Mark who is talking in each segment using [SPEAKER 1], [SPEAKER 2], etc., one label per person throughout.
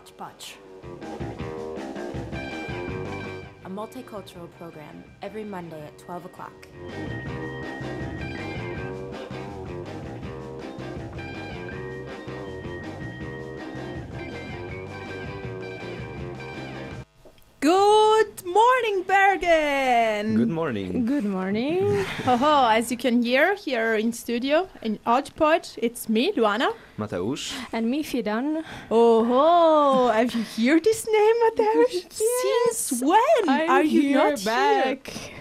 [SPEAKER 1] Hodgepodge. A multicultural program every Monday at 12 o'clock.
[SPEAKER 2] Bergen.
[SPEAKER 3] Good morning.
[SPEAKER 4] Good morning.
[SPEAKER 2] oh, Ho as you can hear here in studio in Hodgepodge, it's me, Luana.
[SPEAKER 3] Mateusz.
[SPEAKER 4] And me, Fidan.
[SPEAKER 2] Oh, ho. have you heard this name, Mateusz? Since when
[SPEAKER 4] I'm
[SPEAKER 2] are you
[SPEAKER 4] here
[SPEAKER 2] not
[SPEAKER 4] back?
[SPEAKER 2] here?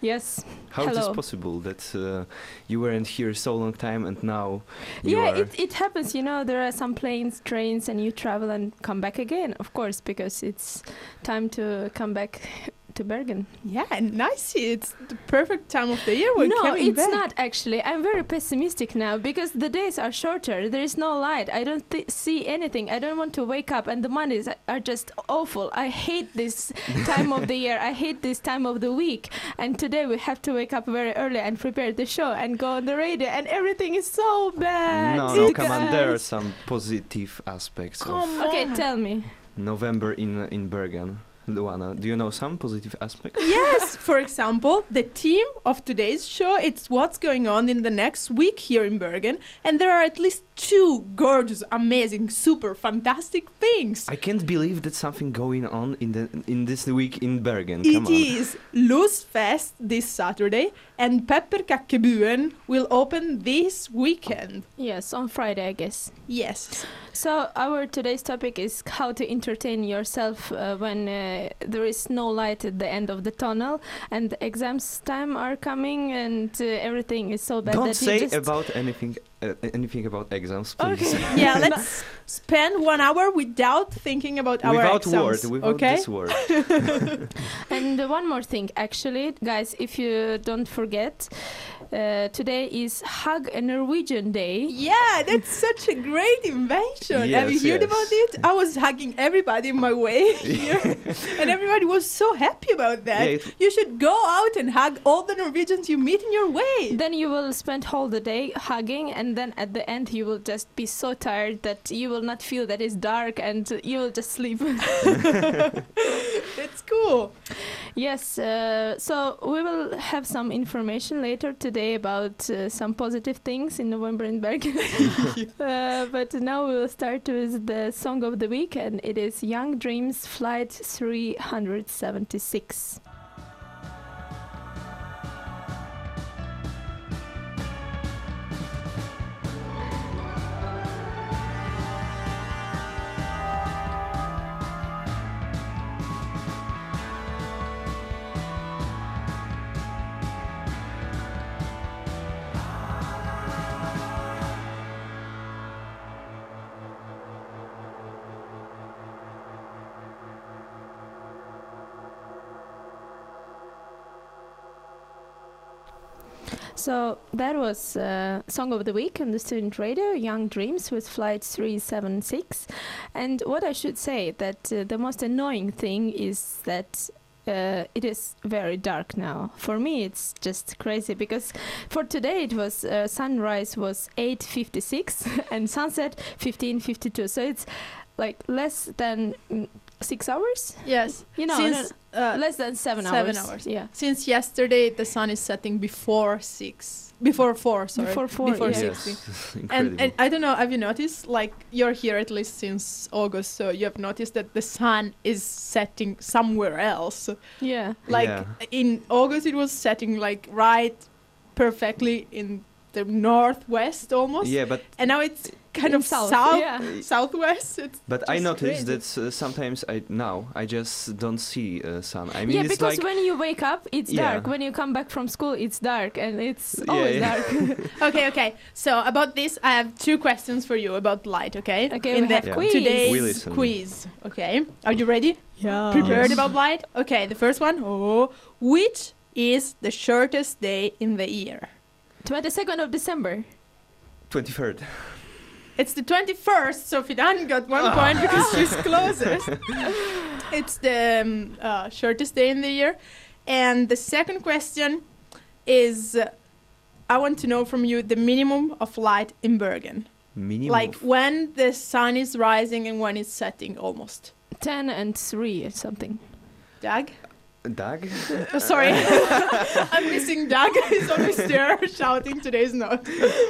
[SPEAKER 4] Yes.
[SPEAKER 3] How it is
[SPEAKER 4] Hello.
[SPEAKER 3] possible that uh, you weren't here so long time and now you
[SPEAKER 4] yeah,
[SPEAKER 3] are?
[SPEAKER 4] it, it happens. You know, there are some planes, trains, and you travel and come back again, of course, because it's time to come back to Bergen.
[SPEAKER 2] Yeah, and nice. It's the perfect time of the year when
[SPEAKER 4] no,
[SPEAKER 2] coming
[SPEAKER 4] it's
[SPEAKER 2] back.
[SPEAKER 4] not actually. I'm very pessimistic now because the days are shorter. There is no light. I don't th- see anything. I don't want to wake up, and the Mondays are just awful. I hate this time of the year. I hate this time of the week. And today we have to wake up very early and prepare the show and go on the radio, and everything is so bad.
[SPEAKER 3] no, no, come on. There are some positive aspects
[SPEAKER 2] Come
[SPEAKER 3] of
[SPEAKER 2] on.
[SPEAKER 4] Okay, tell me.
[SPEAKER 3] November in in Bergen. Luana, do you know some positive aspects?
[SPEAKER 2] yes, for example, the theme of today's show it's what's going on in the next week here in Bergen, and there are at least two gorgeous, amazing, super fantastic things.
[SPEAKER 3] I can't believe that something going on in the in this week in Bergen. Come
[SPEAKER 2] It
[SPEAKER 3] on.
[SPEAKER 2] is Lysfest this Saturday, and Pepper Pepperkakebyen will open this weekend.
[SPEAKER 4] Yes, on Friday, I guess.
[SPEAKER 2] Yes.
[SPEAKER 4] So our today's topic is how to entertain yourself uh, when uh, there is no light at the end of the tunnel and the exams time are coming and uh, everything is so bad
[SPEAKER 3] Don't
[SPEAKER 4] that
[SPEAKER 3] say
[SPEAKER 4] you just
[SPEAKER 3] about anything uh, anything about exams, please.
[SPEAKER 4] Okay.
[SPEAKER 2] Yeah, let's spend one hour without thinking about our
[SPEAKER 3] without
[SPEAKER 2] exams.
[SPEAKER 3] word, without
[SPEAKER 2] okay?
[SPEAKER 3] this word.
[SPEAKER 4] and uh, one more thing actually guys if you don't forget uh, today is hug a Norwegian day
[SPEAKER 2] Yeah, that's such a great invention. Have you heard
[SPEAKER 3] yes.
[SPEAKER 2] about it? I was hugging everybody in my way here, and everybody was so happy about that.
[SPEAKER 3] Yeah,
[SPEAKER 2] you should go out and hug all the Norwegians you meet in your way.
[SPEAKER 4] then you will spend whole the day hugging and then at the end you will just be so tired that you will not feel that it's dark and you will just sleep
[SPEAKER 2] That's cool.
[SPEAKER 4] Yes, uh, so we will have some information later today about uh, some positive things in November in Bergen. uh, but now we will start with the song of the week, and it is Young Dreams Flight 376. So that was uh, Song of the Week on the Student Radio, Young Dreams with Flight 376. And what I should say that uh, the most annoying thing is that uh, it is very dark now. For me, it's just crazy because for today it was uh, sunrise was 8:56 and sunset 15:52. So it's like less than mm, six hours.
[SPEAKER 2] Yes.
[SPEAKER 4] You know,
[SPEAKER 2] Since, uh,
[SPEAKER 4] less than seven,
[SPEAKER 2] seven
[SPEAKER 4] hours.
[SPEAKER 2] hours.
[SPEAKER 4] Yeah.
[SPEAKER 2] since yesterday, the sun is setting before six. Before four, sorry.
[SPEAKER 4] Before four,
[SPEAKER 2] Before
[SPEAKER 4] yeah.
[SPEAKER 2] six.
[SPEAKER 3] Yes,
[SPEAKER 2] And,
[SPEAKER 3] incredible.
[SPEAKER 2] and I don't know, have you noticed? Like, you're here at least since August, so you have noticed that the sun is setting somewhere else.
[SPEAKER 4] Yeah.
[SPEAKER 2] Like,
[SPEAKER 3] Yeah.
[SPEAKER 2] in August, it was setting, like, right perfectly in the northwest almost.
[SPEAKER 3] yeah, but
[SPEAKER 2] And now it's kind
[SPEAKER 4] In
[SPEAKER 2] of
[SPEAKER 4] south,
[SPEAKER 2] south,
[SPEAKER 4] yeah.
[SPEAKER 2] southwest. It's
[SPEAKER 3] But I noticed
[SPEAKER 2] crazy.
[SPEAKER 3] that uh, sometimes I now I just don't see uh, sun. I mean,
[SPEAKER 4] yeah,
[SPEAKER 3] it's
[SPEAKER 4] because
[SPEAKER 3] like
[SPEAKER 4] when you wake up, it's
[SPEAKER 3] Yeah.
[SPEAKER 4] dark. When you come back from school, it's dark, and it's always
[SPEAKER 3] yeah.
[SPEAKER 4] dark.
[SPEAKER 2] Okay, okay. So about this, I have two questions for you about light. Okay.
[SPEAKER 4] Okay,
[SPEAKER 2] In
[SPEAKER 4] we
[SPEAKER 2] the
[SPEAKER 4] have quiz.
[SPEAKER 2] today's
[SPEAKER 3] We
[SPEAKER 2] quiz. Okay. Are you ready?
[SPEAKER 4] Yeah.
[SPEAKER 2] Prepared
[SPEAKER 3] Yes.
[SPEAKER 2] about light? Okay. The first one. Oh, which is the shortest day in the year?
[SPEAKER 4] Twenty second of December.
[SPEAKER 3] 23rd.
[SPEAKER 2] It's the 21st, so Fidan got one point because she's closest. it's the um, uh, shortest day in the year. And the second question is uh, I want to know from you the minimum of light in Bergen.
[SPEAKER 3] Minimum.
[SPEAKER 2] Like when the sun is rising and when it's setting almost.
[SPEAKER 4] 10 and 3 or something.
[SPEAKER 2] Doug?
[SPEAKER 3] Dag?
[SPEAKER 2] Uh, sorry, I'm missing Doug. He's always there shouting today's note.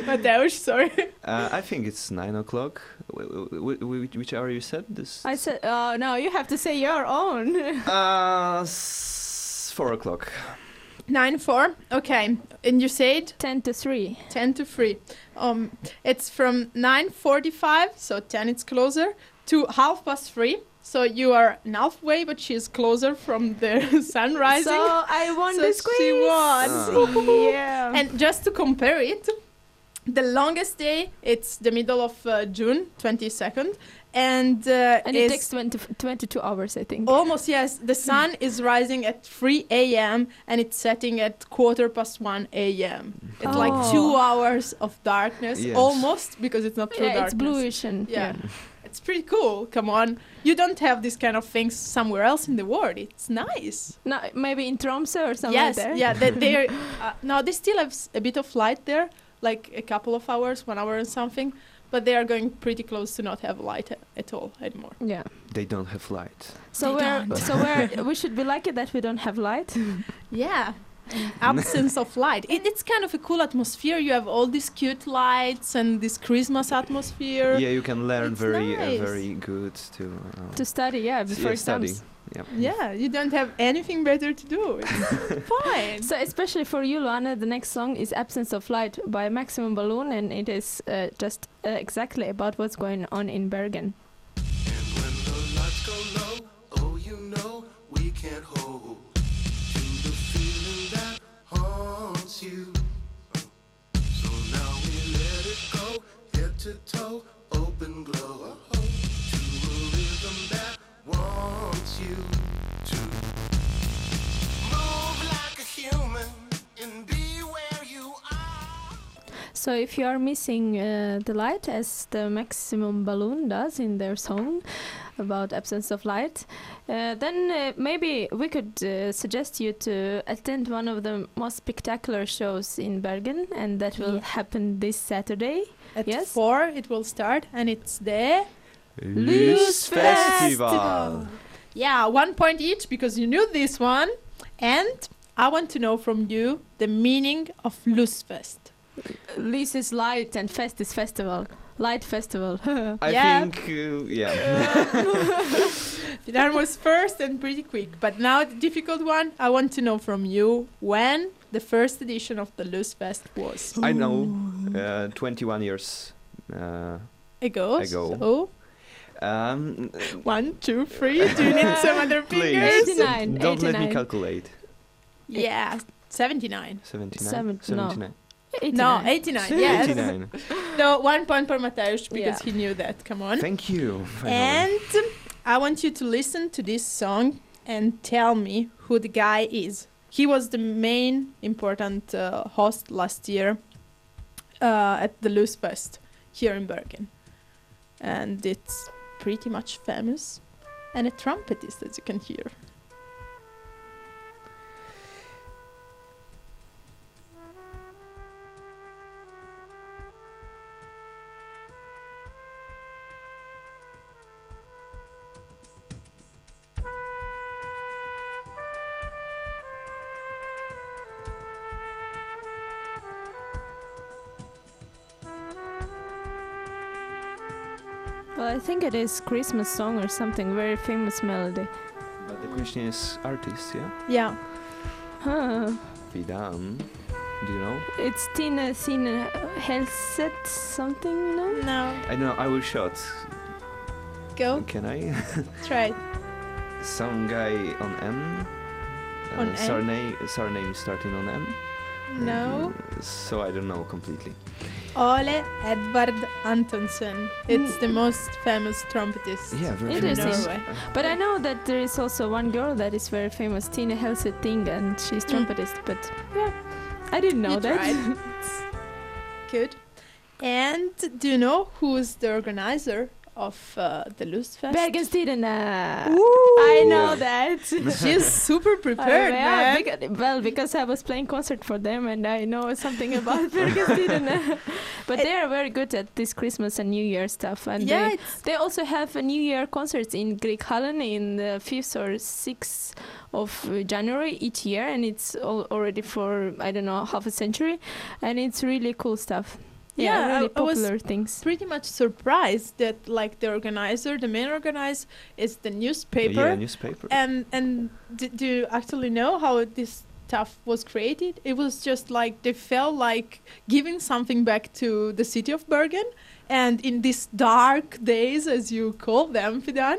[SPEAKER 2] Mateusz, sorry.
[SPEAKER 3] Uh, I think it's nine o'clock. Wh- wh- wh- which hour you said this?
[SPEAKER 4] I said, oh no, you have to say your own.
[SPEAKER 3] Uh, s- four o'clock.
[SPEAKER 2] 9 4. Okay. And you said
[SPEAKER 4] 10 to 3.
[SPEAKER 2] 10 to 3. Um, it's from 9.45, so 10 it's closer, to half past 3. So you are halfway, but she's closer from the sun rising.
[SPEAKER 4] So I won
[SPEAKER 2] So
[SPEAKER 4] the
[SPEAKER 2] she
[SPEAKER 4] squeeze.
[SPEAKER 3] won.
[SPEAKER 4] yeah.
[SPEAKER 2] And just to compare it, the longest day it's the middle of uh, June, 22nd, and uh,
[SPEAKER 4] and it
[SPEAKER 2] is
[SPEAKER 4] takes 20, 22 hours, I think.
[SPEAKER 2] almost yes. The sun is rising at 3 a.m. and it's setting at quarter past 1 a.m. It's like
[SPEAKER 4] Oh.
[SPEAKER 2] two hours of darkness,
[SPEAKER 3] Yes.
[SPEAKER 2] almost because it's not true
[SPEAKER 4] yeah,
[SPEAKER 2] darkness.
[SPEAKER 4] it's bluish and
[SPEAKER 2] Yeah.
[SPEAKER 4] yeah.
[SPEAKER 2] It's pretty cool. Come on, you don't have this kind of things somewhere else in the world. It's nice.
[SPEAKER 4] No, maybe in Tromsø or somewhere
[SPEAKER 2] yes,
[SPEAKER 4] there.
[SPEAKER 2] yeah. They, they're uh, no, they still have a bit of light there, like a couple of hours, one hour and something. But they are going pretty close to not have light a- at all anymore.
[SPEAKER 4] Yeah.
[SPEAKER 3] They don't have light.
[SPEAKER 4] So we're so we're we should be lucky that we don't have light.
[SPEAKER 2] Yeah. Absence of light. It, it's kind of a cool atmosphere. You have all these cute lights and this Christmas atmosphere.
[SPEAKER 3] Yeah, you can learn
[SPEAKER 2] It's
[SPEAKER 3] very,
[SPEAKER 2] nice.
[SPEAKER 3] uh, very good to. Uh,
[SPEAKER 4] to study, yeah, before
[SPEAKER 3] yeah, study.
[SPEAKER 4] exams.
[SPEAKER 3] Yeah.
[SPEAKER 2] Yeah, you don't have anything better to do. It's fine.
[SPEAKER 4] So especially for you, Luana, the next song is "Absence of Light" by Maximum Balloon, and it is uh, just uh, exactly about what's going on in Bergen.
[SPEAKER 5] And when the lights go low, oh, you know we can't hold to the feeling that haunts you. So now we let it go, head to toe, open glow, to a rhythm that wants you to move like a human and be where you are.
[SPEAKER 4] So if you are missing uh, the light, as the Maximum Balloon does in their song about absence of light, uh, then uh, maybe we could uh, suggest you to attend one of the most spectacular shows in Bergen, and that will
[SPEAKER 2] Yeah.
[SPEAKER 4] happen this Saturday.
[SPEAKER 2] At
[SPEAKER 4] Yes?
[SPEAKER 2] four, it will start, and it's the
[SPEAKER 3] Luz
[SPEAKER 2] Festival.
[SPEAKER 3] Festival.
[SPEAKER 2] yeah one point each because you knew this one, and I want to know from you the meaning of Lysfest.
[SPEAKER 4] Lys is light and fest is festival. Light festival.
[SPEAKER 3] I
[SPEAKER 2] Yeah.
[SPEAKER 3] think, uh, yeah.
[SPEAKER 2] That was first and pretty quick, but now the difficult one. I want to know from you when the first edition of the Lysfest was
[SPEAKER 3] I know. Uh, 21 years. Uh,
[SPEAKER 2] ago.
[SPEAKER 3] Ago.
[SPEAKER 2] So
[SPEAKER 3] um,
[SPEAKER 2] one, two, three. Do you need some other
[SPEAKER 3] please,
[SPEAKER 2] fingers?
[SPEAKER 4] 89,
[SPEAKER 3] don't let me calculate.
[SPEAKER 2] Yeah, seventy-nine.
[SPEAKER 3] 79?
[SPEAKER 4] Seven- no.
[SPEAKER 3] 79.
[SPEAKER 2] No, 89. Yes.
[SPEAKER 3] 89.
[SPEAKER 2] No, one point point for Mateusz because
[SPEAKER 4] Yeah.
[SPEAKER 2] he knew that. Come on.
[SPEAKER 3] Thank you. finally.
[SPEAKER 2] And I want you to listen to this song and tell me who the guy is. He was the main important uh, host last year uh, at the Lysfest here in Bergen. And it's pretty much famous. And a trumpetist, as you can hear.
[SPEAKER 4] Think it is Christmas song or something. Very famous melody.
[SPEAKER 3] But the question is artist, yeah?
[SPEAKER 2] Yeah.
[SPEAKER 4] Huh.
[SPEAKER 3] Fidan. Do you know?
[SPEAKER 4] It's Tina Sina Helseth something, no?
[SPEAKER 2] No.
[SPEAKER 3] I don't know. I will shot.
[SPEAKER 2] Go.
[SPEAKER 3] Can I?
[SPEAKER 2] Try.
[SPEAKER 3] Some guy on M. Uh,
[SPEAKER 2] On M?
[SPEAKER 3] Surname, surname starting on M.
[SPEAKER 2] No.
[SPEAKER 3] So I don't know completely.
[SPEAKER 2] Ole Edvard Antonsen. It's the most famous trumpetist.
[SPEAKER 3] Yeah, very
[SPEAKER 4] Interesting.
[SPEAKER 3] famous.
[SPEAKER 2] Norway.
[SPEAKER 4] But I know that there is also one girl that is very famous, Tina Helseth Thing, and she's
[SPEAKER 2] Mm.
[SPEAKER 4] trumpetist. But yeah, I didn't know
[SPEAKER 2] You
[SPEAKER 4] that.
[SPEAKER 2] tried. Good. And do you know who's the organizer of uh, the Lysfest.
[SPEAKER 4] Bergenstidene.
[SPEAKER 2] Ooh.
[SPEAKER 4] I know that.
[SPEAKER 2] She's super prepared,
[SPEAKER 4] Uh, yeah,
[SPEAKER 2] man.
[SPEAKER 4] beca- well, because I was playing concert for them and I know something about Bergens Tidende. but
[SPEAKER 2] It-
[SPEAKER 4] they are very good at this Christmas and New Year stuff. And
[SPEAKER 2] yeah,
[SPEAKER 4] they, they also have a New Year concert in Grieghallen in the 5th or 6th of uh, January each year. And it's all already for, I don't know, half a century. And it's really cool stuff. Yeah,
[SPEAKER 2] Yeah, I-
[SPEAKER 4] really
[SPEAKER 2] I was-
[SPEAKER 4] popular things.
[SPEAKER 2] pretty much surprised that like the organizer, the main organizer, is the newspaper.
[SPEAKER 3] Yeah, newspaper.
[SPEAKER 2] and and d- do you actually know how this stuff was created? It was just like they felt like giving something back to the city of Bergen, and in these dark days, as you call them, Fidan,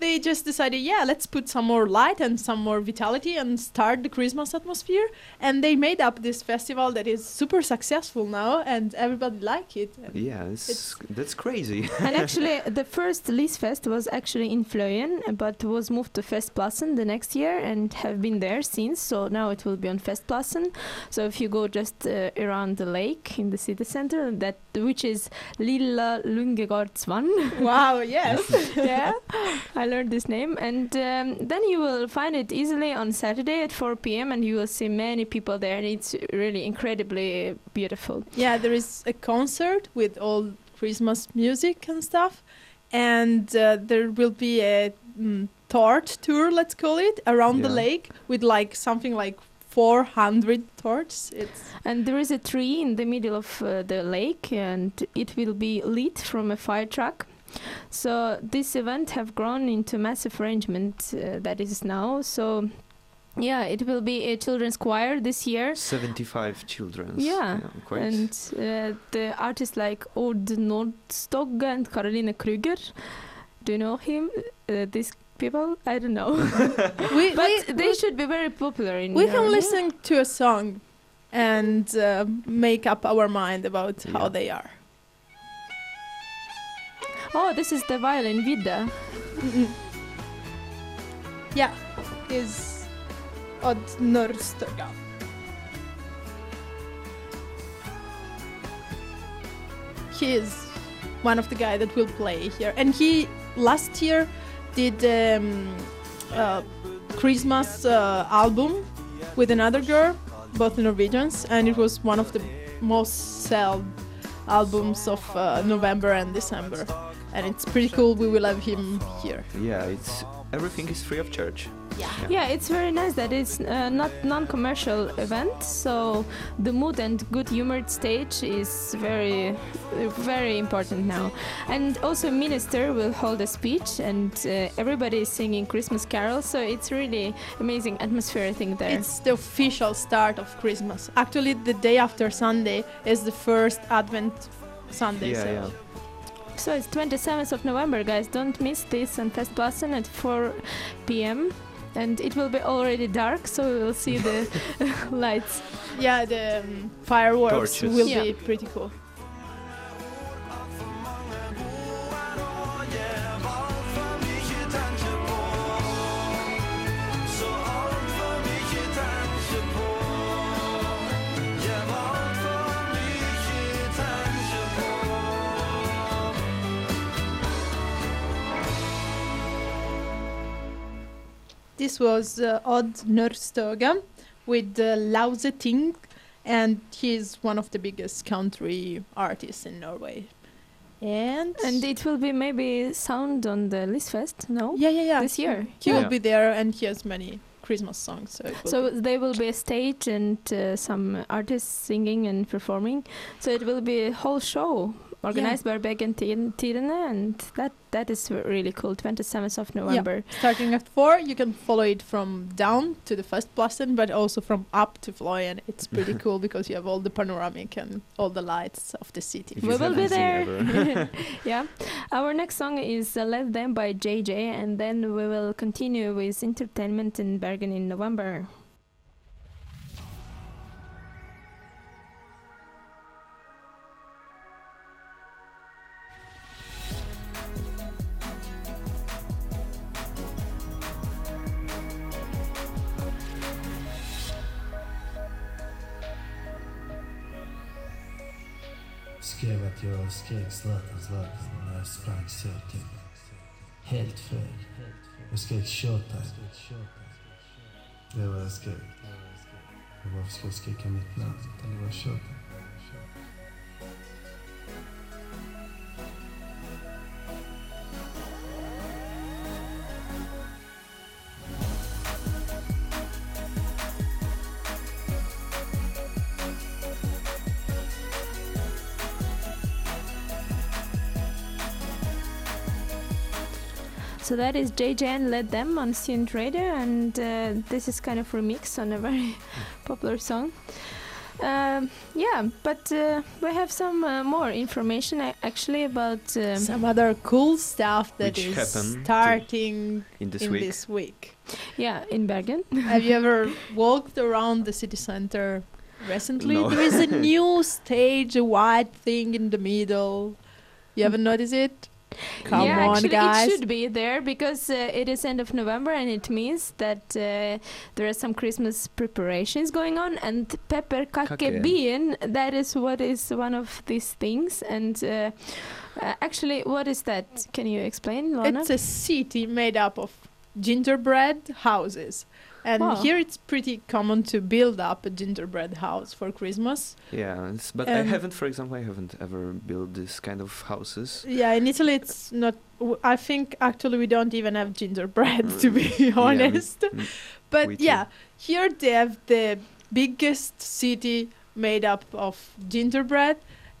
[SPEAKER 2] they just decided, yeah, let's put some more light and some more vitality and start the Christmas atmosphere. And they made up this festival that is super successful now, and everybody like it. And
[SPEAKER 3] yeah, it's, that's crazy.
[SPEAKER 4] and actually, the first Lysfest was actually in Fløyen, but was moved to Festplassen the next year and have been there since. So now it will be on Festplassen. So if you go just uh, around the lake in the city center, that which is Lilla Lungegårdsvann.
[SPEAKER 2] wow, yes.
[SPEAKER 4] yeah, I learned this name, and um, then you will find it easily on Saturday at 4 p.m. and you will see many people there, and it's really incredibly beautiful.
[SPEAKER 2] Yeah, there is a concert with all Christmas music and stuff, and uh, there will be a mm, torch tour, let's call it, around the lake with like something like 400 torches.
[SPEAKER 4] And there is a tree in the middle of uh, the lake, and it will be lit from a fire truck. So this event have grown into massive arrangement uh, that is now. So yeah, it will be a children's choir this year.
[SPEAKER 3] 75 children.
[SPEAKER 4] Yeah,
[SPEAKER 3] quite.
[SPEAKER 4] And uh, the artists like Odd Nordstoga and Caroline Kruger. Do you know him? Uh, these people? I don't know.
[SPEAKER 2] we
[SPEAKER 4] but
[SPEAKER 2] we,
[SPEAKER 4] they
[SPEAKER 2] we,
[SPEAKER 4] should be very popular in
[SPEAKER 2] we can
[SPEAKER 4] Germany.
[SPEAKER 2] listen to a song and uh, make up our mind about how they are.
[SPEAKER 4] Oh, this is the violin Vida.
[SPEAKER 2] Yeah, is Odd Nordstoga. He is one of the guy that will play here, and he last year did um, uh, Christmas uh, album with another girl, both Norwegians, and it was one of the most sold albums of uh, November and December, and it's pretty cool. We will have him here.
[SPEAKER 3] yeah, it's everything is free of charge.
[SPEAKER 4] Yeah, yeah, it's very nice that it's uh, not non-commercial event. So the mood and good humored stage is very, uh, very important now. And also minister will hold a speech, and uh, everybody is singing Christmas carols. So it's really amazing atmosphere, I think there.
[SPEAKER 2] It's the official start of Christmas. Actually, the day after Sunday is the first Advent Sunday.
[SPEAKER 3] Yeah,
[SPEAKER 2] so
[SPEAKER 3] yeah.
[SPEAKER 4] So it's 27th of November, guys. Don't miss this on Festplassen at 4 p.m. And it will be already dark, so we will see the lights.
[SPEAKER 2] yeah, the um, fireworks
[SPEAKER 3] Torches.
[SPEAKER 2] will
[SPEAKER 4] Yeah.
[SPEAKER 2] be pretty cool. This was uh, Odd Nordstoga with uh, Lauseting, and he's one of the biggest country artists in Norway. And
[SPEAKER 4] And it will be maybe sound on the Lysfest, no?
[SPEAKER 2] yeah, yeah, yeah.
[SPEAKER 4] This year.
[SPEAKER 2] He
[SPEAKER 3] Yeah.
[SPEAKER 2] will be there, and he has many Christmas songs. So, it will
[SPEAKER 4] So there will be a stage and uh, some artists singing and performing. So it will be a whole show organized by Bergen Tiden- Tidende, and that that is really cool. 27th of November.
[SPEAKER 2] starting at four, you can follow it from down to the first Plassen, but also from up to Fløyen. It's pretty cool because you have all the panoramic and all the lights of the city.
[SPEAKER 3] If
[SPEAKER 4] We will be there. yeah. Our next song is uh, Let Them by JJ, and then we will continue with entertainment in Bergen in November.
[SPEAKER 6] Skrek Zlatan, Zlatan sprang så typ helt. Jag skrek Showtime. Det var jag skrek. Och varför ska jag skrika mitt namn? Utan det var Showtime.
[SPEAKER 4] So that is JJN led them on student radio, and uh, this is kind of remix on a very popular song. Um, yeah, but uh, we have some uh, more information actually about. Um,
[SPEAKER 2] Some other cool stuff that
[SPEAKER 3] Which
[SPEAKER 2] is starting
[SPEAKER 3] In this
[SPEAKER 2] in
[SPEAKER 3] week.
[SPEAKER 2] this week.
[SPEAKER 4] yeah, in Bergen.
[SPEAKER 2] Have you ever walked around the city center recently?
[SPEAKER 3] No.
[SPEAKER 2] There is a new stage, a white thing in the middle. You haven't noticed it? Come
[SPEAKER 4] yeah,
[SPEAKER 2] on,
[SPEAKER 4] actually,
[SPEAKER 2] guys.
[SPEAKER 4] it should be there because uh, it is end of November, and it means that uh, there are some Christmas preparations going on. And pepperkake
[SPEAKER 3] Kake.
[SPEAKER 4] bien, that is what is one of these things. And uh, uh, actually, what is that? Can you explain, Lana?
[SPEAKER 2] It's a city made up of gingerbread houses. And
[SPEAKER 4] Wow.
[SPEAKER 2] here it's pretty common to build up a gingerbread house for Christmas.
[SPEAKER 3] Yeah, it's, but I
[SPEAKER 2] Um,
[SPEAKER 3] haven't, for example, I haven't ever built this kind of houses.
[SPEAKER 2] Yeah, in Italy it's not. w- I think actually we don't even have gingerbread, to be
[SPEAKER 3] Yeah, me-
[SPEAKER 2] honest.
[SPEAKER 3] mm,
[SPEAKER 2] But yeah, here they have the biggest city made up of gingerbread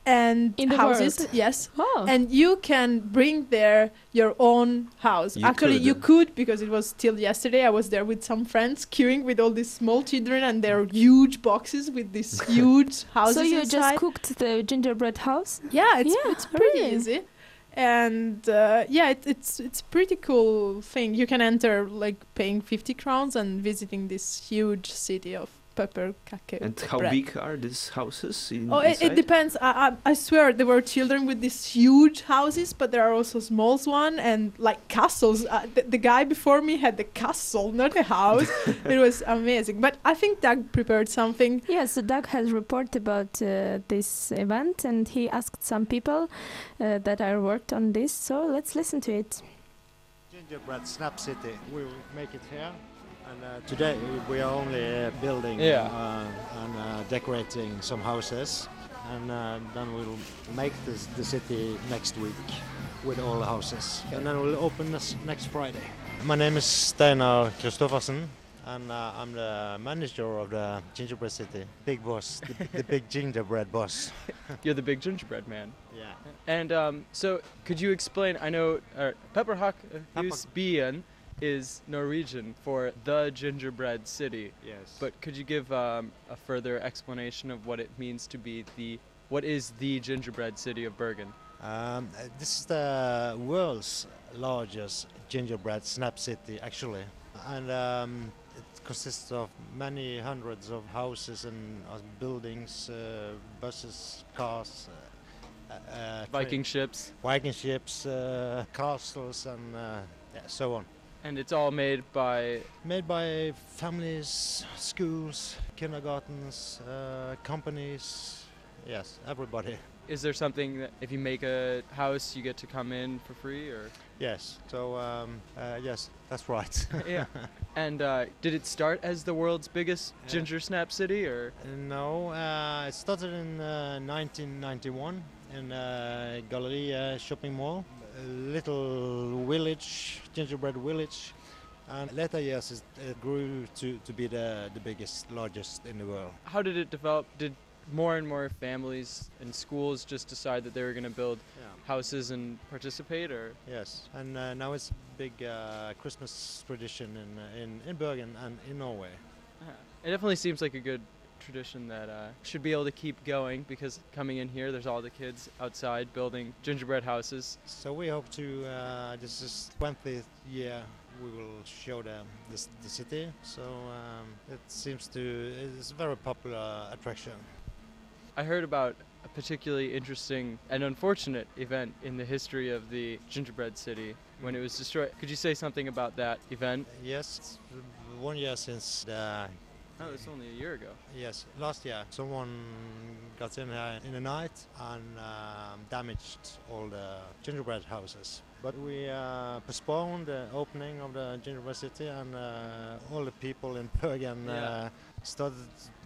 [SPEAKER 2] and
[SPEAKER 4] In the
[SPEAKER 2] houses.
[SPEAKER 4] world?
[SPEAKER 2] Yes.
[SPEAKER 4] oh,
[SPEAKER 2] And you can bring there your own house.
[SPEAKER 3] You
[SPEAKER 2] Actually, you
[SPEAKER 3] could.
[SPEAKER 2] could because it was still yesterday. I was there with some friends queuing with all these small children and their huge boxes with these huge houses
[SPEAKER 4] so you
[SPEAKER 2] inside.
[SPEAKER 4] just cooked the gingerbread house?
[SPEAKER 2] Yeah, it's
[SPEAKER 4] Yeah,
[SPEAKER 2] it's pretty
[SPEAKER 4] really.
[SPEAKER 2] easy, and uh, yeah, it, it's it's pretty cool thing. You can enter like paying fifty crowns and visiting this huge city of pepper kake.
[SPEAKER 3] And how
[SPEAKER 2] bread.
[SPEAKER 3] big are these houses? In,
[SPEAKER 2] Oh, it, it depends. I, I I swear there were children with these huge houses, but there are also small one and like castles. Uh, the, the guy before me had the castle, not a house. it was amazing. But I think Doug prepared something.
[SPEAKER 4] Yes, so Doug has report about uh, this event, and he asked some people uh, that are worked on this. So let's listen to it.
[SPEAKER 7] Gingerbread Snap City. We will make it here. And uh, today we are only uh, building
[SPEAKER 8] Yeah.
[SPEAKER 7] uh, and uh, decorating some houses. And uh, then we'll make this, the city next week with all the houses. And then we'll open this next Friday. My name is Steinar Kristoffersen. And uh, I'm the manager of the Gingerbread City. Big boss, the, the big gingerbread boss.
[SPEAKER 8] You're the big gingerbread man.
[SPEAKER 7] Yeah.
[SPEAKER 8] And um, so, could you explain? I know uh, Pepperhak Husbyen is Norwegian for the gingerbread city,
[SPEAKER 7] Yes.
[SPEAKER 8] but could you give um, a further explanation of what it means to be the what is the gingerbread city of Bergen?
[SPEAKER 7] Um, uh, this is the world's largest gingerbread snap city, actually, and um, it consists of many hundreds of houses and uh, buildings, uh, buses, cars, uh, uh,
[SPEAKER 8] Viking ships,
[SPEAKER 7] Viking ships, uh, castles, and uh, yeah, so on.
[SPEAKER 8] And it's all made by
[SPEAKER 7] Made by families, schools, kindergartens, uh, companies. Yes, everybody.
[SPEAKER 8] Is there something that if you make a house, you get to come in for free, or
[SPEAKER 7] Yes. So um, uh, yes, that's right.
[SPEAKER 8] yeah? And uh, did it start as the world's biggest
[SPEAKER 7] Yeah.
[SPEAKER 8] ginger snap city, or
[SPEAKER 7] No, uh, it started in uh, 1991 in uh, Galleria shopping mall, little village, gingerbread village. And later years it, it grew to, to be the, the biggest, largest in the world.
[SPEAKER 8] how did it develop? Did more and more families and schools just decide that they were going to build houses and participate, or
[SPEAKER 7] Yes, and uh, now it's a big uh, Christmas tradition in, uh, in, in Bergen and in Norway.
[SPEAKER 8] it definitely seems like a good tradition that uh, should be able to keep going because coming in here, there's all the kids outside building gingerbread houses.
[SPEAKER 7] So we hope to, uh, this is 20th year we will show them this, the city. So um, it seems to, it's a very popular attraction.
[SPEAKER 8] I heard about a particularly interesting and unfortunate event in the history of the gingerbread city when it was destroyed. Could you say something about that event?
[SPEAKER 7] Yes, one year since the
[SPEAKER 8] Oh, it's only a year ago.
[SPEAKER 7] Yes, last year someone got in here in the night and um, damaged all the gingerbread houses. But we uh, postponed the opening of the gingerbread city, and uh, all the people in Bergen
[SPEAKER 8] Yeah.
[SPEAKER 7] uh, started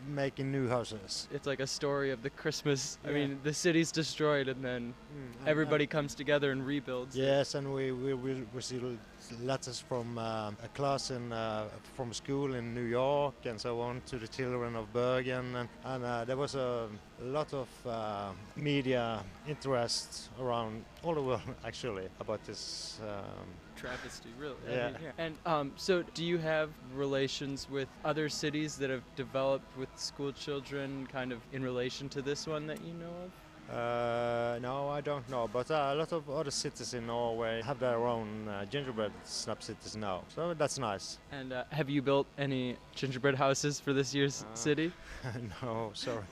[SPEAKER 7] making new houses.
[SPEAKER 8] It's like a story of the Christmas. I mean, the city's destroyed and then
[SPEAKER 7] Mm, and-
[SPEAKER 8] everybody comes together and rebuilds.
[SPEAKER 7] Yes, and we, we, we received letters from um, a class in uh, from school in New York and so on to the children of Bergen, and, and uh, there was a lot of uh, media interest around all the world actually about this. Um,
[SPEAKER 8] travesty, really. I
[SPEAKER 7] Yeah.
[SPEAKER 8] And um, so, do you have relations with other cities that have developed with school children, kind of in relation to this one that you know of?
[SPEAKER 7] Uh, no, I don't know, but uh, a lot of other cities in Norway have their own uh, gingerbread snap cities now, so that's nice.
[SPEAKER 8] And uh, have you built any gingerbread houses for this year's
[SPEAKER 7] Uh,
[SPEAKER 8] city?
[SPEAKER 7] no, sorry,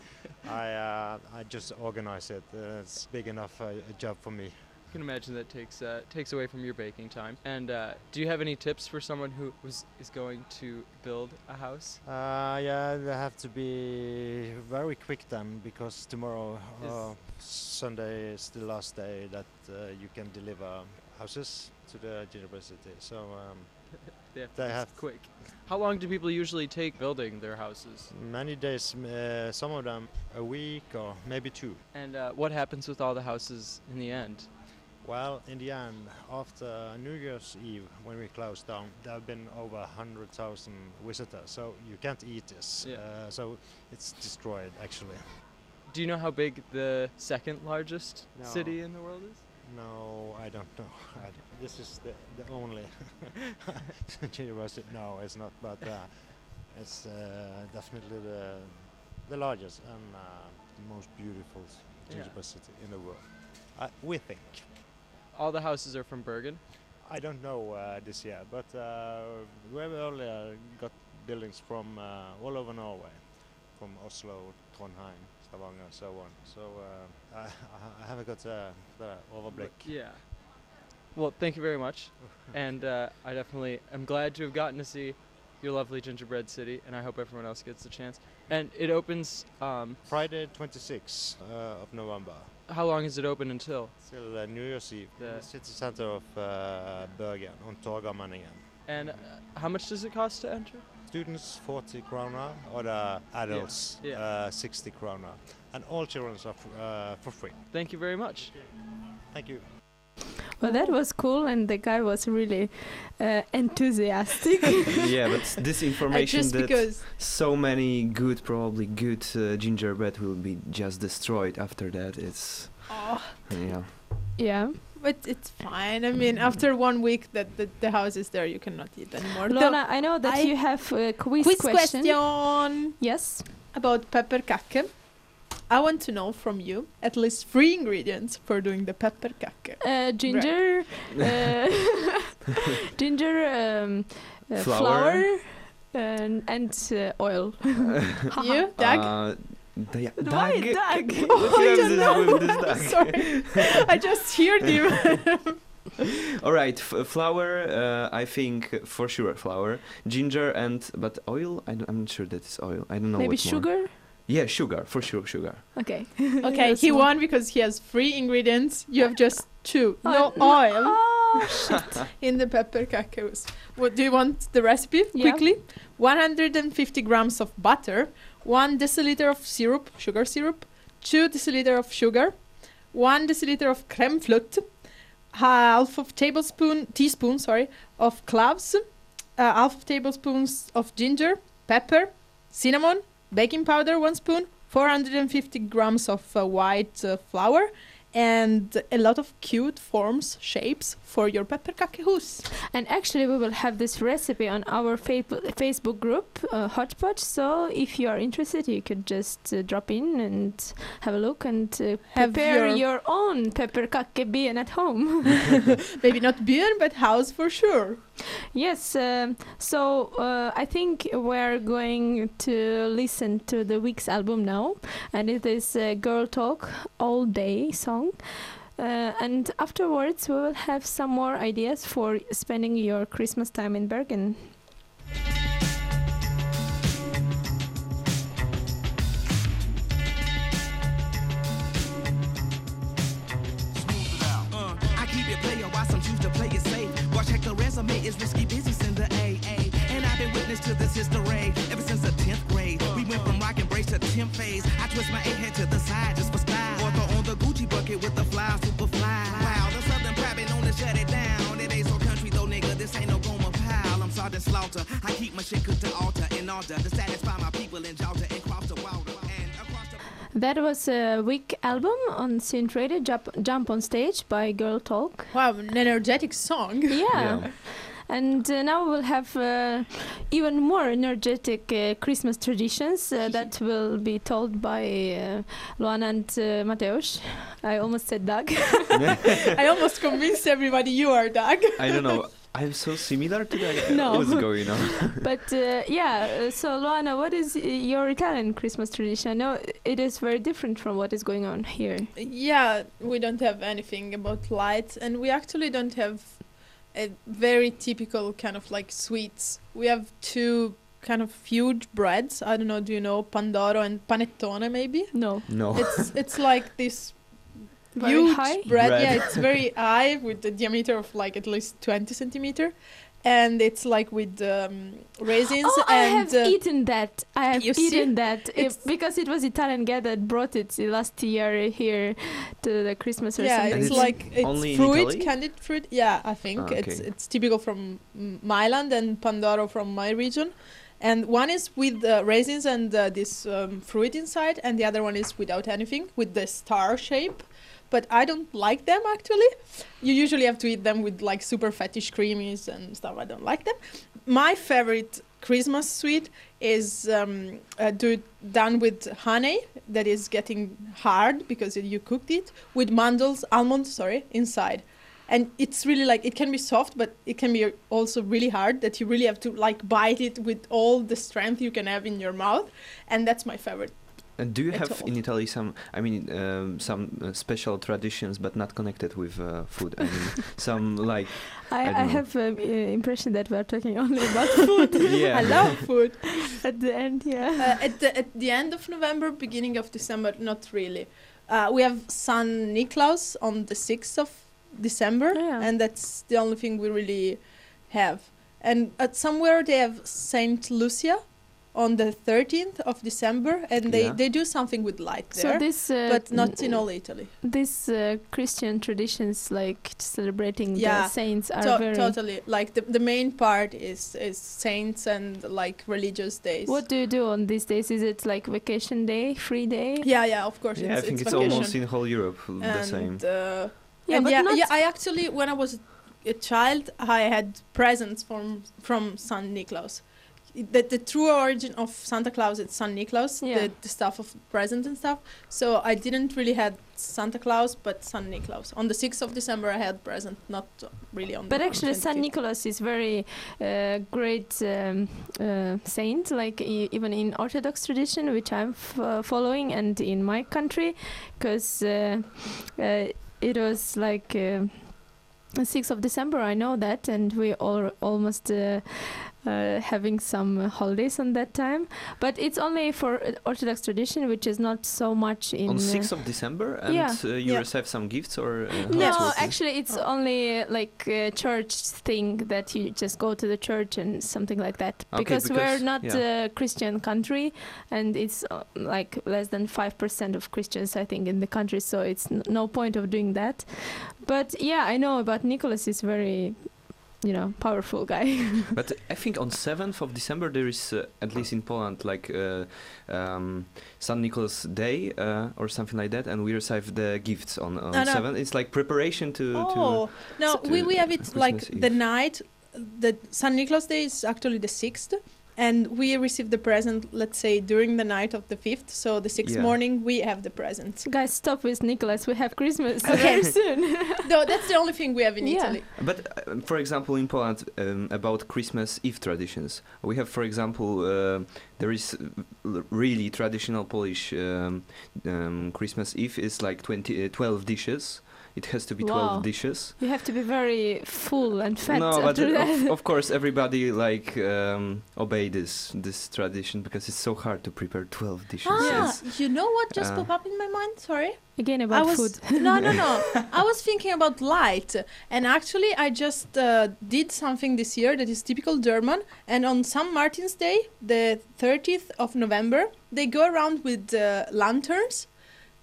[SPEAKER 7] I uh, I just organize it. Uh, it's big enough uh, a job for me.
[SPEAKER 8] I can imagine that takes uh, takes away from your baking time. And uh, do you have any tips for someone who was is going to build a house?
[SPEAKER 7] Uh, yeah, they have to be very quick then because tomorrow, uh, Sunday, is the last day that uh, you can deliver houses to the university. So um,
[SPEAKER 8] They have,
[SPEAKER 7] They
[SPEAKER 8] it's
[SPEAKER 7] have-
[SPEAKER 8] quick. How long do people usually take building their houses?
[SPEAKER 7] many days, uh, some of them a week or maybe two.
[SPEAKER 8] And uh, what happens with all the houses in the end?
[SPEAKER 7] Well, in the end, after New Year's Eve, when we closed down, there have been over 100,000 visitors. So you can't eat this.
[SPEAKER 8] Yeah.
[SPEAKER 7] Uh, so it's destroyed actually.
[SPEAKER 8] Do you know how big the second largest
[SPEAKER 7] No.
[SPEAKER 8] city in the world is?
[SPEAKER 7] No, I don't know. I d- this is the, the only city. No, it's not, but uh, it's uh, definitely the, the largest and uh, the most beautiful s-
[SPEAKER 8] Yeah.
[SPEAKER 7] city in the world. Uh, we think.
[SPEAKER 8] All the houses are from Bergen.
[SPEAKER 7] I don't know uh, this year, but uh, we have earlier got buildings from uh, all over Norway, from Oslo, Trondheim, Stavanger, so on. So uh, I, I haven't got uh, the overblick.
[SPEAKER 8] Yeah. Well, thank you very much. and uh, I definitely am glad to have gotten to see your lovely gingerbread city, and I hope everyone else gets the chance. And it opens. Um,
[SPEAKER 7] Friday, 26th uh, of November,
[SPEAKER 8] how long is it open until?
[SPEAKER 7] till uh, New Year's Eve, in
[SPEAKER 8] The-
[SPEAKER 7] the city center of uh, Bergen, on Torgallmenningen.
[SPEAKER 8] And uh, how much does it cost to enter?
[SPEAKER 7] Students 40 krona, or the adults
[SPEAKER 8] yeah.
[SPEAKER 7] Uh, 60 krona, and all children are f- uh, for free.
[SPEAKER 8] Thank you very much.
[SPEAKER 7] Thank you.
[SPEAKER 4] Well, that was cool, and the guy was really uh, enthusiastic.
[SPEAKER 3] yeah, but this
[SPEAKER 2] Uh,
[SPEAKER 3] information
[SPEAKER 2] just
[SPEAKER 3] that
[SPEAKER 2] because
[SPEAKER 3] so many good, probably good uh, gingerbread will be just destroyed after that. It's
[SPEAKER 2] oh,
[SPEAKER 3] yeah.
[SPEAKER 4] yeah.
[SPEAKER 2] but it's fine. I mean, after one week that the, the house is there, you cannot eat anymore. The
[SPEAKER 4] Lona, I know that
[SPEAKER 2] I-
[SPEAKER 4] you have a quiz,
[SPEAKER 2] quiz
[SPEAKER 4] question.
[SPEAKER 2] question
[SPEAKER 4] Yes.
[SPEAKER 2] about pepper pepperkake. I want to know from you at least three ingredients for doing the pepperkake.
[SPEAKER 4] Uh, ginger, uh, ginger, um, uh,
[SPEAKER 3] Flour.
[SPEAKER 4] flour, and, and uh, oil.
[SPEAKER 2] you, Doug?
[SPEAKER 3] Uh, da-
[SPEAKER 4] Why,
[SPEAKER 3] Dag?
[SPEAKER 4] Doug?
[SPEAKER 3] What
[SPEAKER 2] I
[SPEAKER 3] you have
[SPEAKER 2] don't know.
[SPEAKER 3] with this Dag?
[SPEAKER 2] Sorry, I just heard him.
[SPEAKER 3] All right, f- flour. Uh, I think for sure flour, ginger, and but oil. I am not sure that is oil. I don't know.
[SPEAKER 4] Maybe
[SPEAKER 3] what more.
[SPEAKER 4] Sugar.
[SPEAKER 3] Yeah, sugar for sure. Sugar.
[SPEAKER 4] Okay.
[SPEAKER 2] okay, he
[SPEAKER 4] one.
[SPEAKER 2] won because he has three ingredients. You have just two.
[SPEAKER 4] Oh,
[SPEAKER 2] no
[SPEAKER 4] no-
[SPEAKER 2] oil
[SPEAKER 4] Oh, shit.
[SPEAKER 2] in the pepper pepperkakos. What do you want the recipe
[SPEAKER 4] Yeah.
[SPEAKER 2] quickly? 150 grams of butter, one deciliter of syrup, sugar syrup, two deciliter of sugar, one deciliter of creme flute, half of tablespoon teaspoon sorry of cloves, uh, half of tablespoons of ginger, pepper, cinnamon, baking powder one spoon, 450 grams of uh, white uh, flour, and a lot of cute forms, shapes for your pepperkake hus.
[SPEAKER 4] And actually, we will have this recipe on our fa- Facebook group, uh, Hotpot. So if you are interested, you could just uh, drop in and have a look and uh, prepare
[SPEAKER 2] your-
[SPEAKER 4] your, own pepperkake bean at home.
[SPEAKER 2] Maybe not beer, but house for sure.
[SPEAKER 4] Yes. Um, so uh, I think we're going to listen to the week's album now, and it is a Girl Talk All Day song. Uh, and afterwards, we will have some more ideas for spending your Christmas time in Bergen.
[SPEAKER 9] Is risky business in the AA. And I've been witness to this history ever since the 10th grade. We went from rock and brace to temp phase. I twist my A head to the side just for style. Or throw on the Gucci bucket with the fly, super fly. Wow, the Southern private known to shut it down. It ain't so country though, nigga. This ain't no Gomer Pyle. I'm Sergeant Slaughter. I keep my shit cooked to altar in order to satisfy my people in Georgia and cross the water. And across the
[SPEAKER 4] That was a week album on Synth Radio, Jump, Jump on Stage by Girl Talk.
[SPEAKER 2] Wow, an energetic song.
[SPEAKER 4] Yeah.
[SPEAKER 3] Yeah.
[SPEAKER 4] And uh, now we'll have uh, even more energetic uh, Christmas traditions uh, that will be told by uh, Luana and uh, Mateusz. I almost said Doug.
[SPEAKER 2] I almost convinced everybody you are Doug.
[SPEAKER 3] I don't know. I'm so similar to that.
[SPEAKER 4] No.
[SPEAKER 3] What's going on?
[SPEAKER 4] but uh, yeah, uh, so Luana, what is uh, your Italian Christmas tradition? I know it is very different from what is going on here.
[SPEAKER 2] Yeah, we don't have anything about lights, and we actually don't have a very typical kind of like sweets. We have two kind of huge breads. I don't know. Do you know pandoro and panettone? Maybe
[SPEAKER 4] No.
[SPEAKER 3] No.
[SPEAKER 2] it's it's like this
[SPEAKER 4] Very
[SPEAKER 2] huge
[SPEAKER 4] high?
[SPEAKER 2] bread.
[SPEAKER 3] Bread.
[SPEAKER 2] Yeah, it's very high with the diameter of like at least twenty centimeter, and it's like with um, raisins
[SPEAKER 4] Oh, I
[SPEAKER 2] and.
[SPEAKER 4] have
[SPEAKER 2] uh,
[SPEAKER 4] eaten that. I have
[SPEAKER 2] you see?
[SPEAKER 4] eaten that It- because it was Italian guy that brought it last year here to the Christmas or
[SPEAKER 2] yeah,
[SPEAKER 4] something.
[SPEAKER 2] it's
[SPEAKER 3] it's
[SPEAKER 2] like it's
[SPEAKER 3] only
[SPEAKER 2] fruit,
[SPEAKER 3] Italy?
[SPEAKER 2] candied fruit. Yeah, I think it's
[SPEAKER 3] okay.
[SPEAKER 2] it's typical from mm, Milan and Pandoro from my region. And one is with uh, raisins and uh, this um, fruit inside, and the other one is without anything, with the star shape. But I don't like them actually. You usually have to eat them with like super fetish creamies and stuff. I don't like them. My favorite Christmas sweet is um, uh, do done with honey that is getting hard because you cooked it with mandels, almonds, sorry, inside. And it's really like it can be soft, but it can be also really hard that you really have to like bite it with all the strength you can have in your mouth. And that's my favorite.
[SPEAKER 3] And do you have
[SPEAKER 2] all.
[SPEAKER 3] in Italy some, I mean, um, some uh, special traditions, but not connected with uh, food? I mean, some like
[SPEAKER 4] I,
[SPEAKER 3] I
[SPEAKER 4] I,
[SPEAKER 3] don't
[SPEAKER 4] have um, uh, impression that we are talking only about food
[SPEAKER 3] Yeah.
[SPEAKER 2] I love food.
[SPEAKER 4] at the end. Yeah.
[SPEAKER 2] uh, at the at the end of November, beginning of December, not really. Uh, we have San Niklaus on the sixth of December,
[SPEAKER 4] Yeah.
[SPEAKER 2] and that's the only thing we really have. And at somewhere they have Saint Lucia on the thirteenth of December, and they
[SPEAKER 3] Yeah.
[SPEAKER 2] they do something with light
[SPEAKER 4] so
[SPEAKER 2] there,
[SPEAKER 4] this, uh,
[SPEAKER 2] but not in all Italy.
[SPEAKER 4] These uh, Christian traditions, like celebrating
[SPEAKER 2] Yeah.
[SPEAKER 4] the saints, are
[SPEAKER 2] To-
[SPEAKER 4] very.
[SPEAKER 2] totally, like the the main part is is saints and like religious days.
[SPEAKER 4] What do you do on these days? Is it like vacation day, free day?
[SPEAKER 2] Yeah, yeah, of course.
[SPEAKER 3] yeah,
[SPEAKER 2] it's,
[SPEAKER 3] I think
[SPEAKER 2] it's,
[SPEAKER 3] it's,
[SPEAKER 2] vacation.
[SPEAKER 3] almost in whole Europe the
[SPEAKER 2] and,
[SPEAKER 3] same.
[SPEAKER 2] Uh,
[SPEAKER 4] Yeah,
[SPEAKER 2] and
[SPEAKER 4] but
[SPEAKER 2] yeah,
[SPEAKER 4] not
[SPEAKER 2] yeah, I actually, when I was a child, I had presents from from Saint Niklaus. The, the true origin of Santa Claus is San Niklaus,
[SPEAKER 4] Yeah.
[SPEAKER 2] the, the stuff of presents and stuff. So I didn't really had Santa Claus, but San Niklaus. On the 6th of December, I had present, not really on
[SPEAKER 4] But
[SPEAKER 2] the
[SPEAKER 4] actually, San
[SPEAKER 2] 25th.
[SPEAKER 4] Nicholas is very uh, great um, uh, saint, like e- even in Orthodox tradition, which I'm f- uh, following, and in my country, because uh, uh, it was like uh, the 6th of December. I know that, and we all almost. Uh, uh, having some holidays on that time, but it's only for uh, Orthodox tradition, which is not so much in.
[SPEAKER 3] On
[SPEAKER 4] uh,
[SPEAKER 3] 6th of December, and
[SPEAKER 4] yeah.
[SPEAKER 3] uh, you
[SPEAKER 2] Yeah.
[SPEAKER 3] receive some gifts, or uh,
[SPEAKER 4] No, actually, it's
[SPEAKER 2] Oh.
[SPEAKER 4] only uh, like a church thing that you just go to the church and something like that.
[SPEAKER 3] Okay,
[SPEAKER 4] because, we're not
[SPEAKER 3] yeah.
[SPEAKER 4] a Christian country, and it's uh, like less than five percent of Christians, I think, in the country. So it's n- no point of doing that. But yeah, I know about Nicholas. is very, you know, powerful guy.
[SPEAKER 3] But I think on 7th of December there is, uh, at least in Poland, like uh, um, San Nicholas Day uh, or something like that, and we receive the gifts on, on
[SPEAKER 2] No, no.
[SPEAKER 3] 7th. It's like preparation to.
[SPEAKER 2] Oh, no,
[SPEAKER 3] to
[SPEAKER 2] we, we have it
[SPEAKER 3] Christmas
[SPEAKER 2] like the night, the San Nicholas Day is actually the 6th. And we receive the present, let's say, during the night of the 5th. So the 6th
[SPEAKER 3] Yeah.
[SPEAKER 2] morning, we have the present.
[SPEAKER 4] Guys, stop with Nicholas. We have Christmas
[SPEAKER 2] Okay.
[SPEAKER 4] very soon.
[SPEAKER 2] no, that's the only thing we have in
[SPEAKER 4] Yeah.
[SPEAKER 2] Italy.
[SPEAKER 3] But uh, for example, in Poland, um, about Christmas Eve traditions, we have, for example, uh, there is uh, really traditional Polish um, um, Christmas Eve is like 20, uh, 12 dishes. It has to be
[SPEAKER 4] Wow.
[SPEAKER 3] 12 dishes.
[SPEAKER 4] You have to be very full and fat
[SPEAKER 3] no, but
[SPEAKER 4] after
[SPEAKER 3] uh,
[SPEAKER 4] that.
[SPEAKER 3] of, of course everybody like um, obey this this tradition because it's so hard to prepare 12 dishes.
[SPEAKER 2] Ah,
[SPEAKER 3] It's-
[SPEAKER 2] you know what just
[SPEAKER 3] uh,
[SPEAKER 2] popped up in my mind? Sorry.
[SPEAKER 4] Again
[SPEAKER 2] I
[SPEAKER 4] about
[SPEAKER 2] was
[SPEAKER 4] food.
[SPEAKER 2] no, no, no. I was thinking about light, and actually, I just uh, did something this year that is typical German. And on St. Martin's Day, the 30th of November, they go around with uh, lanterns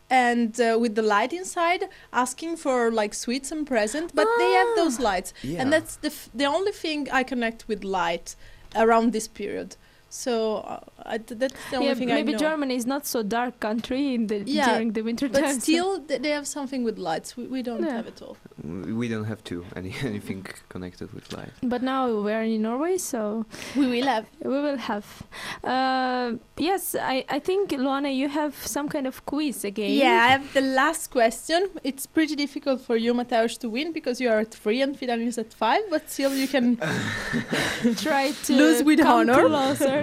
[SPEAKER 2] and uh, with the light inside, asking for like sweets and presents. But they have those lights,
[SPEAKER 3] yeah.
[SPEAKER 2] and that's the f- the only thing I connect with light around this period. So uh, I, that's the only
[SPEAKER 4] yeah,
[SPEAKER 2] thing I
[SPEAKER 4] maybe
[SPEAKER 2] know.
[SPEAKER 4] Germany is not so dark country in the
[SPEAKER 2] Yeah,
[SPEAKER 4] during the winter
[SPEAKER 2] But
[SPEAKER 4] time. so-
[SPEAKER 2] still, th- they have something with lights. We, we don't
[SPEAKER 4] Yeah.
[SPEAKER 2] have it all.
[SPEAKER 3] We don't have to any anything connected with light.
[SPEAKER 4] But now we're in Norway, so
[SPEAKER 2] We will have.
[SPEAKER 4] we will have. Uh, yes, I, I think Luana, you have some kind of quiz again.
[SPEAKER 2] Yeah, I have the last question. It's pretty difficult for you, Mateusz, to win because you are at three and Fidan is at five, but still you can.
[SPEAKER 4] try to
[SPEAKER 2] Lose with
[SPEAKER 4] come
[SPEAKER 2] honor.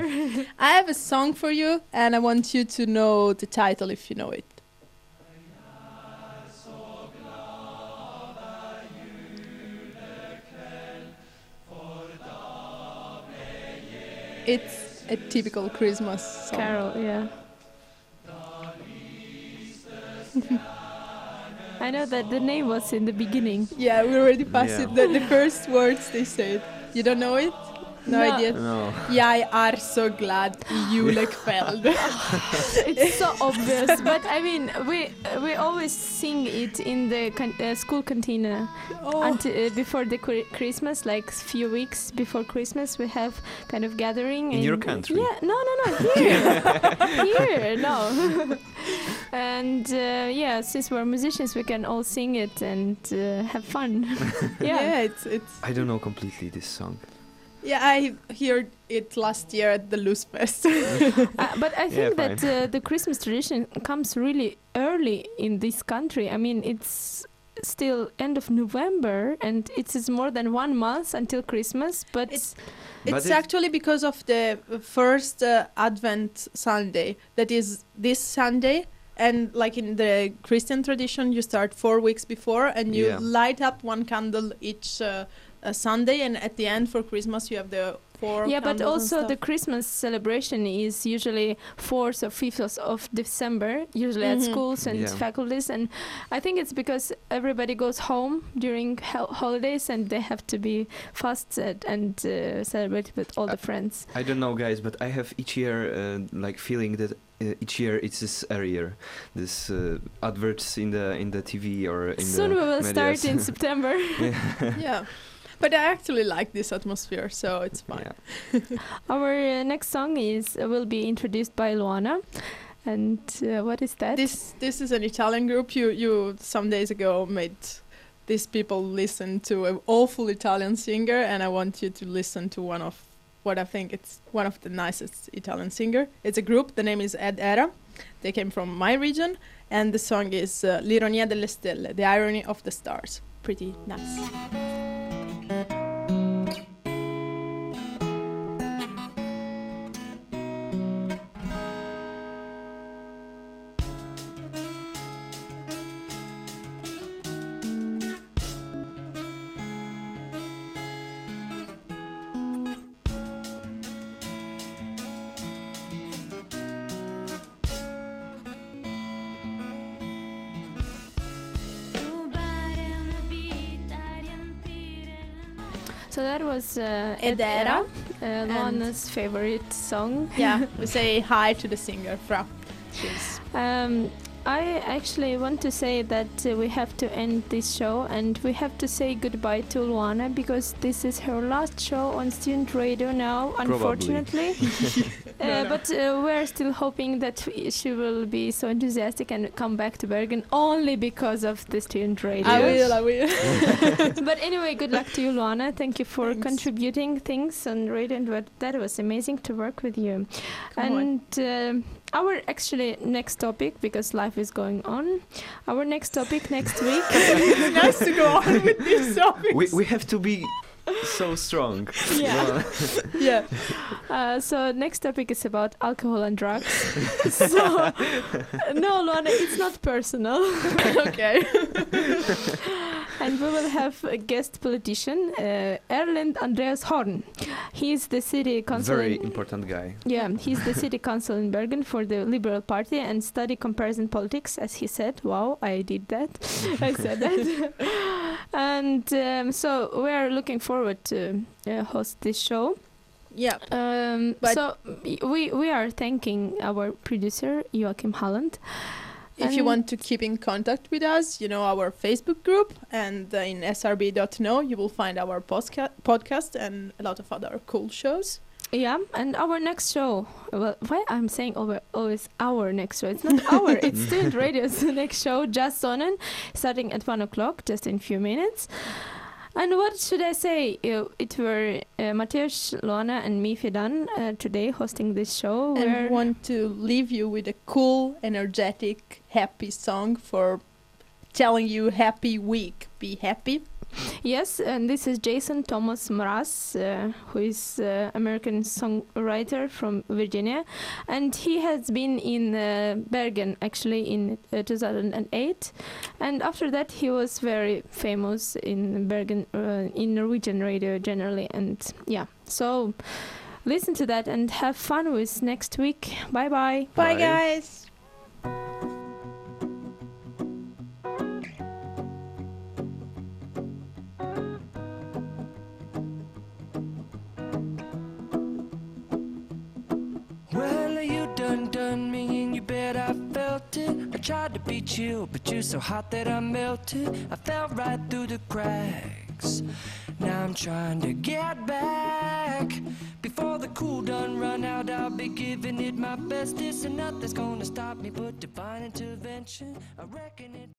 [SPEAKER 4] Closer.
[SPEAKER 2] I have a song for you, and I want you to know the title if you know it. It's a typical Christmas song.
[SPEAKER 4] Carol, yeah. I know that the name was in the beginning.
[SPEAKER 2] Yeah, we already passed
[SPEAKER 3] Yeah.
[SPEAKER 2] it. The, the first words they said. You don't know it? No,
[SPEAKER 4] No.
[SPEAKER 2] idea.
[SPEAKER 3] No.
[SPEAKER 2] Jeg er så glad i julekveld.
[SPEAKER 4] It's so obvious, but I mean, we we always sing it in the can- uh, school cantina
[SPEAKER 2] oh.
[SPEAKER 4] until uh, before the Chri- Christmas, like few weeks before Christmas, we have kind of gathering
[SPEAKER 3] In your
[SPEAKER 4] and-
[SPEAKER 3] country?
[SPEAKER 4] Yeah, no, no, no, here, here, no. and uh, yeah, since we're musicians, we can all sing it and uh, have fun.
[SPEAKER 2] yeah.
[SPEAKER 4] yeah.
[SPEAKER 2] it's it's
[SPEAKER 3] I don't know completely this song.
[SPEAKER 2] Yeah. I heard it last year at the Lysfest.
[SPEAKER 4] Uh, but I think
[SPEAKER 3] Yeah,
[SPEAKER 4] that uh, the Christmas tradition comes really early in this country. I mean, it's still end of November, and it is more than one month until Christmas. But
[SPEAKER 2] It's-
[SPEAKER 3] But
[SPEAKER 2] it's actually because of the first uh, Advent Sunday that is this Sunday. And like in the Christian tradition, you start four weeks before, and you
[SPEAKER 3] Yeah.
[SPEAKER 2] light up one candle each uh, uh, Sunday, and at the end for Christmas you have the four.
[SPEAKER 4] yeah, but also the. Christmas celebration is usually fourth or fifth of- of December, usually at
[SPEAKER 2] Mhm.
[SPEAKER 4] schools and
[SPEAKER 3] Yeah.
[SPEAKER 4] faculties. And I think it's because everybody goes home during hol- holidays, and they have to be fasted and uh, celebrate with all the
[SPEAKER 3] Uh,
[SPEAKER 4] friends.
[SPEAKER 3] I don't know, guys, but I have each year uh, like feeling that uh, each year it's this earlier, this uh, adverts in the in the TV or in
[SPEAKER 4] Soon
[SPEAKER 3] the
[SPEAKER 4] we will
[SPEAKER 3] medias.
[SPEAKER 4] start in September.
[SPEAKER 2] yeah. But I actually like this atmosphere, so it's fine.
[SPEAKER 3] Yeah.
[SPEAKER 4] Our uh, next song is uh, will be introduced by Luana, and uh, what is that?
[SPEAKER 2] This this is an Italian group. You you some days ago made these people listen to an awful Italian singer, and I want you to listen to one of what I think it's one of the nicest Italian singer. It's a group. The name is Edera. They came from my region, and the song is uh, L'ironia delle stelle, the irony of the stars. Pretty nice.
[SPEAKER 4] So that was uh,
[SPEAKER 2] Edera,
[SPEAKER 4] uh, Luana's favorite song.
[SPEAKER 2] Yeah, we say hi to the singer, Fra.
[SPEAKER 4] Um, I actually want to say that uh, we have to end this show and we have to say goodbye to Luana because this is her last show on student radio now, unfortunately. uh, But uh, we're still hoping that she will be so enthusiastic and come back to Bergen only because of the student radio.
[SPEAKER 2] I will, I will.
[SPEAKER 4] but anyway, good luck to you, Luana. Thank you for
[SPEAKER 2] Thanks.
[SPEAKER 4] contributing things on radio, and what- that was amazing to work with you.
[SPEAKER 2] Come
[SPEAKER 4] and um our actually next topic, because life is going on, our next topic next week.
[SPEAKER 2] it's nice to go on with this topic.
[SPEAKER 3] we we have to be so strong.
[SPEAKER 4] Yeah.
[SPEAKER 2] Yeah.
[SPEAKER 4] Uh, so next topic is about alcohol and drugs. so no, Luana, it's not personal.
[SPEAKER 2] okay.
[SPEAKER 4] And we will have a guest politician, uh, Erlend Andreas Horn. He's the city council.
[SPEAKER 3] Very
[SPEAKER 4] in-
[SPEAKER 3] important guy.
[SPEAKER 4] yeah, he's the city council in Bergen for the Liberal Party and study comparison politics, as he said. Wow, I did that. I said that. and um, so we are looking forward to uh, host this show.
[SPEAKER 2] Yeah.
[SPEAKER 4] Um,
[SPEAKER 2] But-
[SPEAKER 4] so we we are thanking our producer Joachim Halland.
[SPEAKER 2] If you want to keep in contact with us, you know our Facebook group, and uh, in srb.no you will find our posca- podcast and a lot of other cool shows.
[SPEAKER 4] Yeah, and our next show. Well, why I'm saying over oh, it's our next show? It's not our. it's Student Radio's next show, Just Sonnen, starting at one o'clock, just in few minutes. And what should I say? It were uh, Mateusz, Luana, and me, Fidan, uh, today hosting this show.
[SPEAKER 2] And we want to leave you with a cool, energetic, happy song for telling you happy week. Be happy.
[SPEAKER 4] Yes, and this is Jason Thomas Mraz, uh, who is uh, American songwriter from Virginia, and he has been in uh, Bergen actually in uh, 2008, and after that he was very famous in Bergen uh, in Norwegian radio generally, and yeah, so listen to that and have fun with next week. Bye bye.
[SPEAKER 2] Bye,
[SPEAKER 3] Bye.
[SPEAKER 2] guys.
[SPEAKER 10] Tried to be chill, but you're so hot that I melted. I fell right through the cracks. Now I'm trying to get back. Before the cool done run out, I'll be giving it my bestest, and nothing's gonna stop me but divine intervention. I reckon it.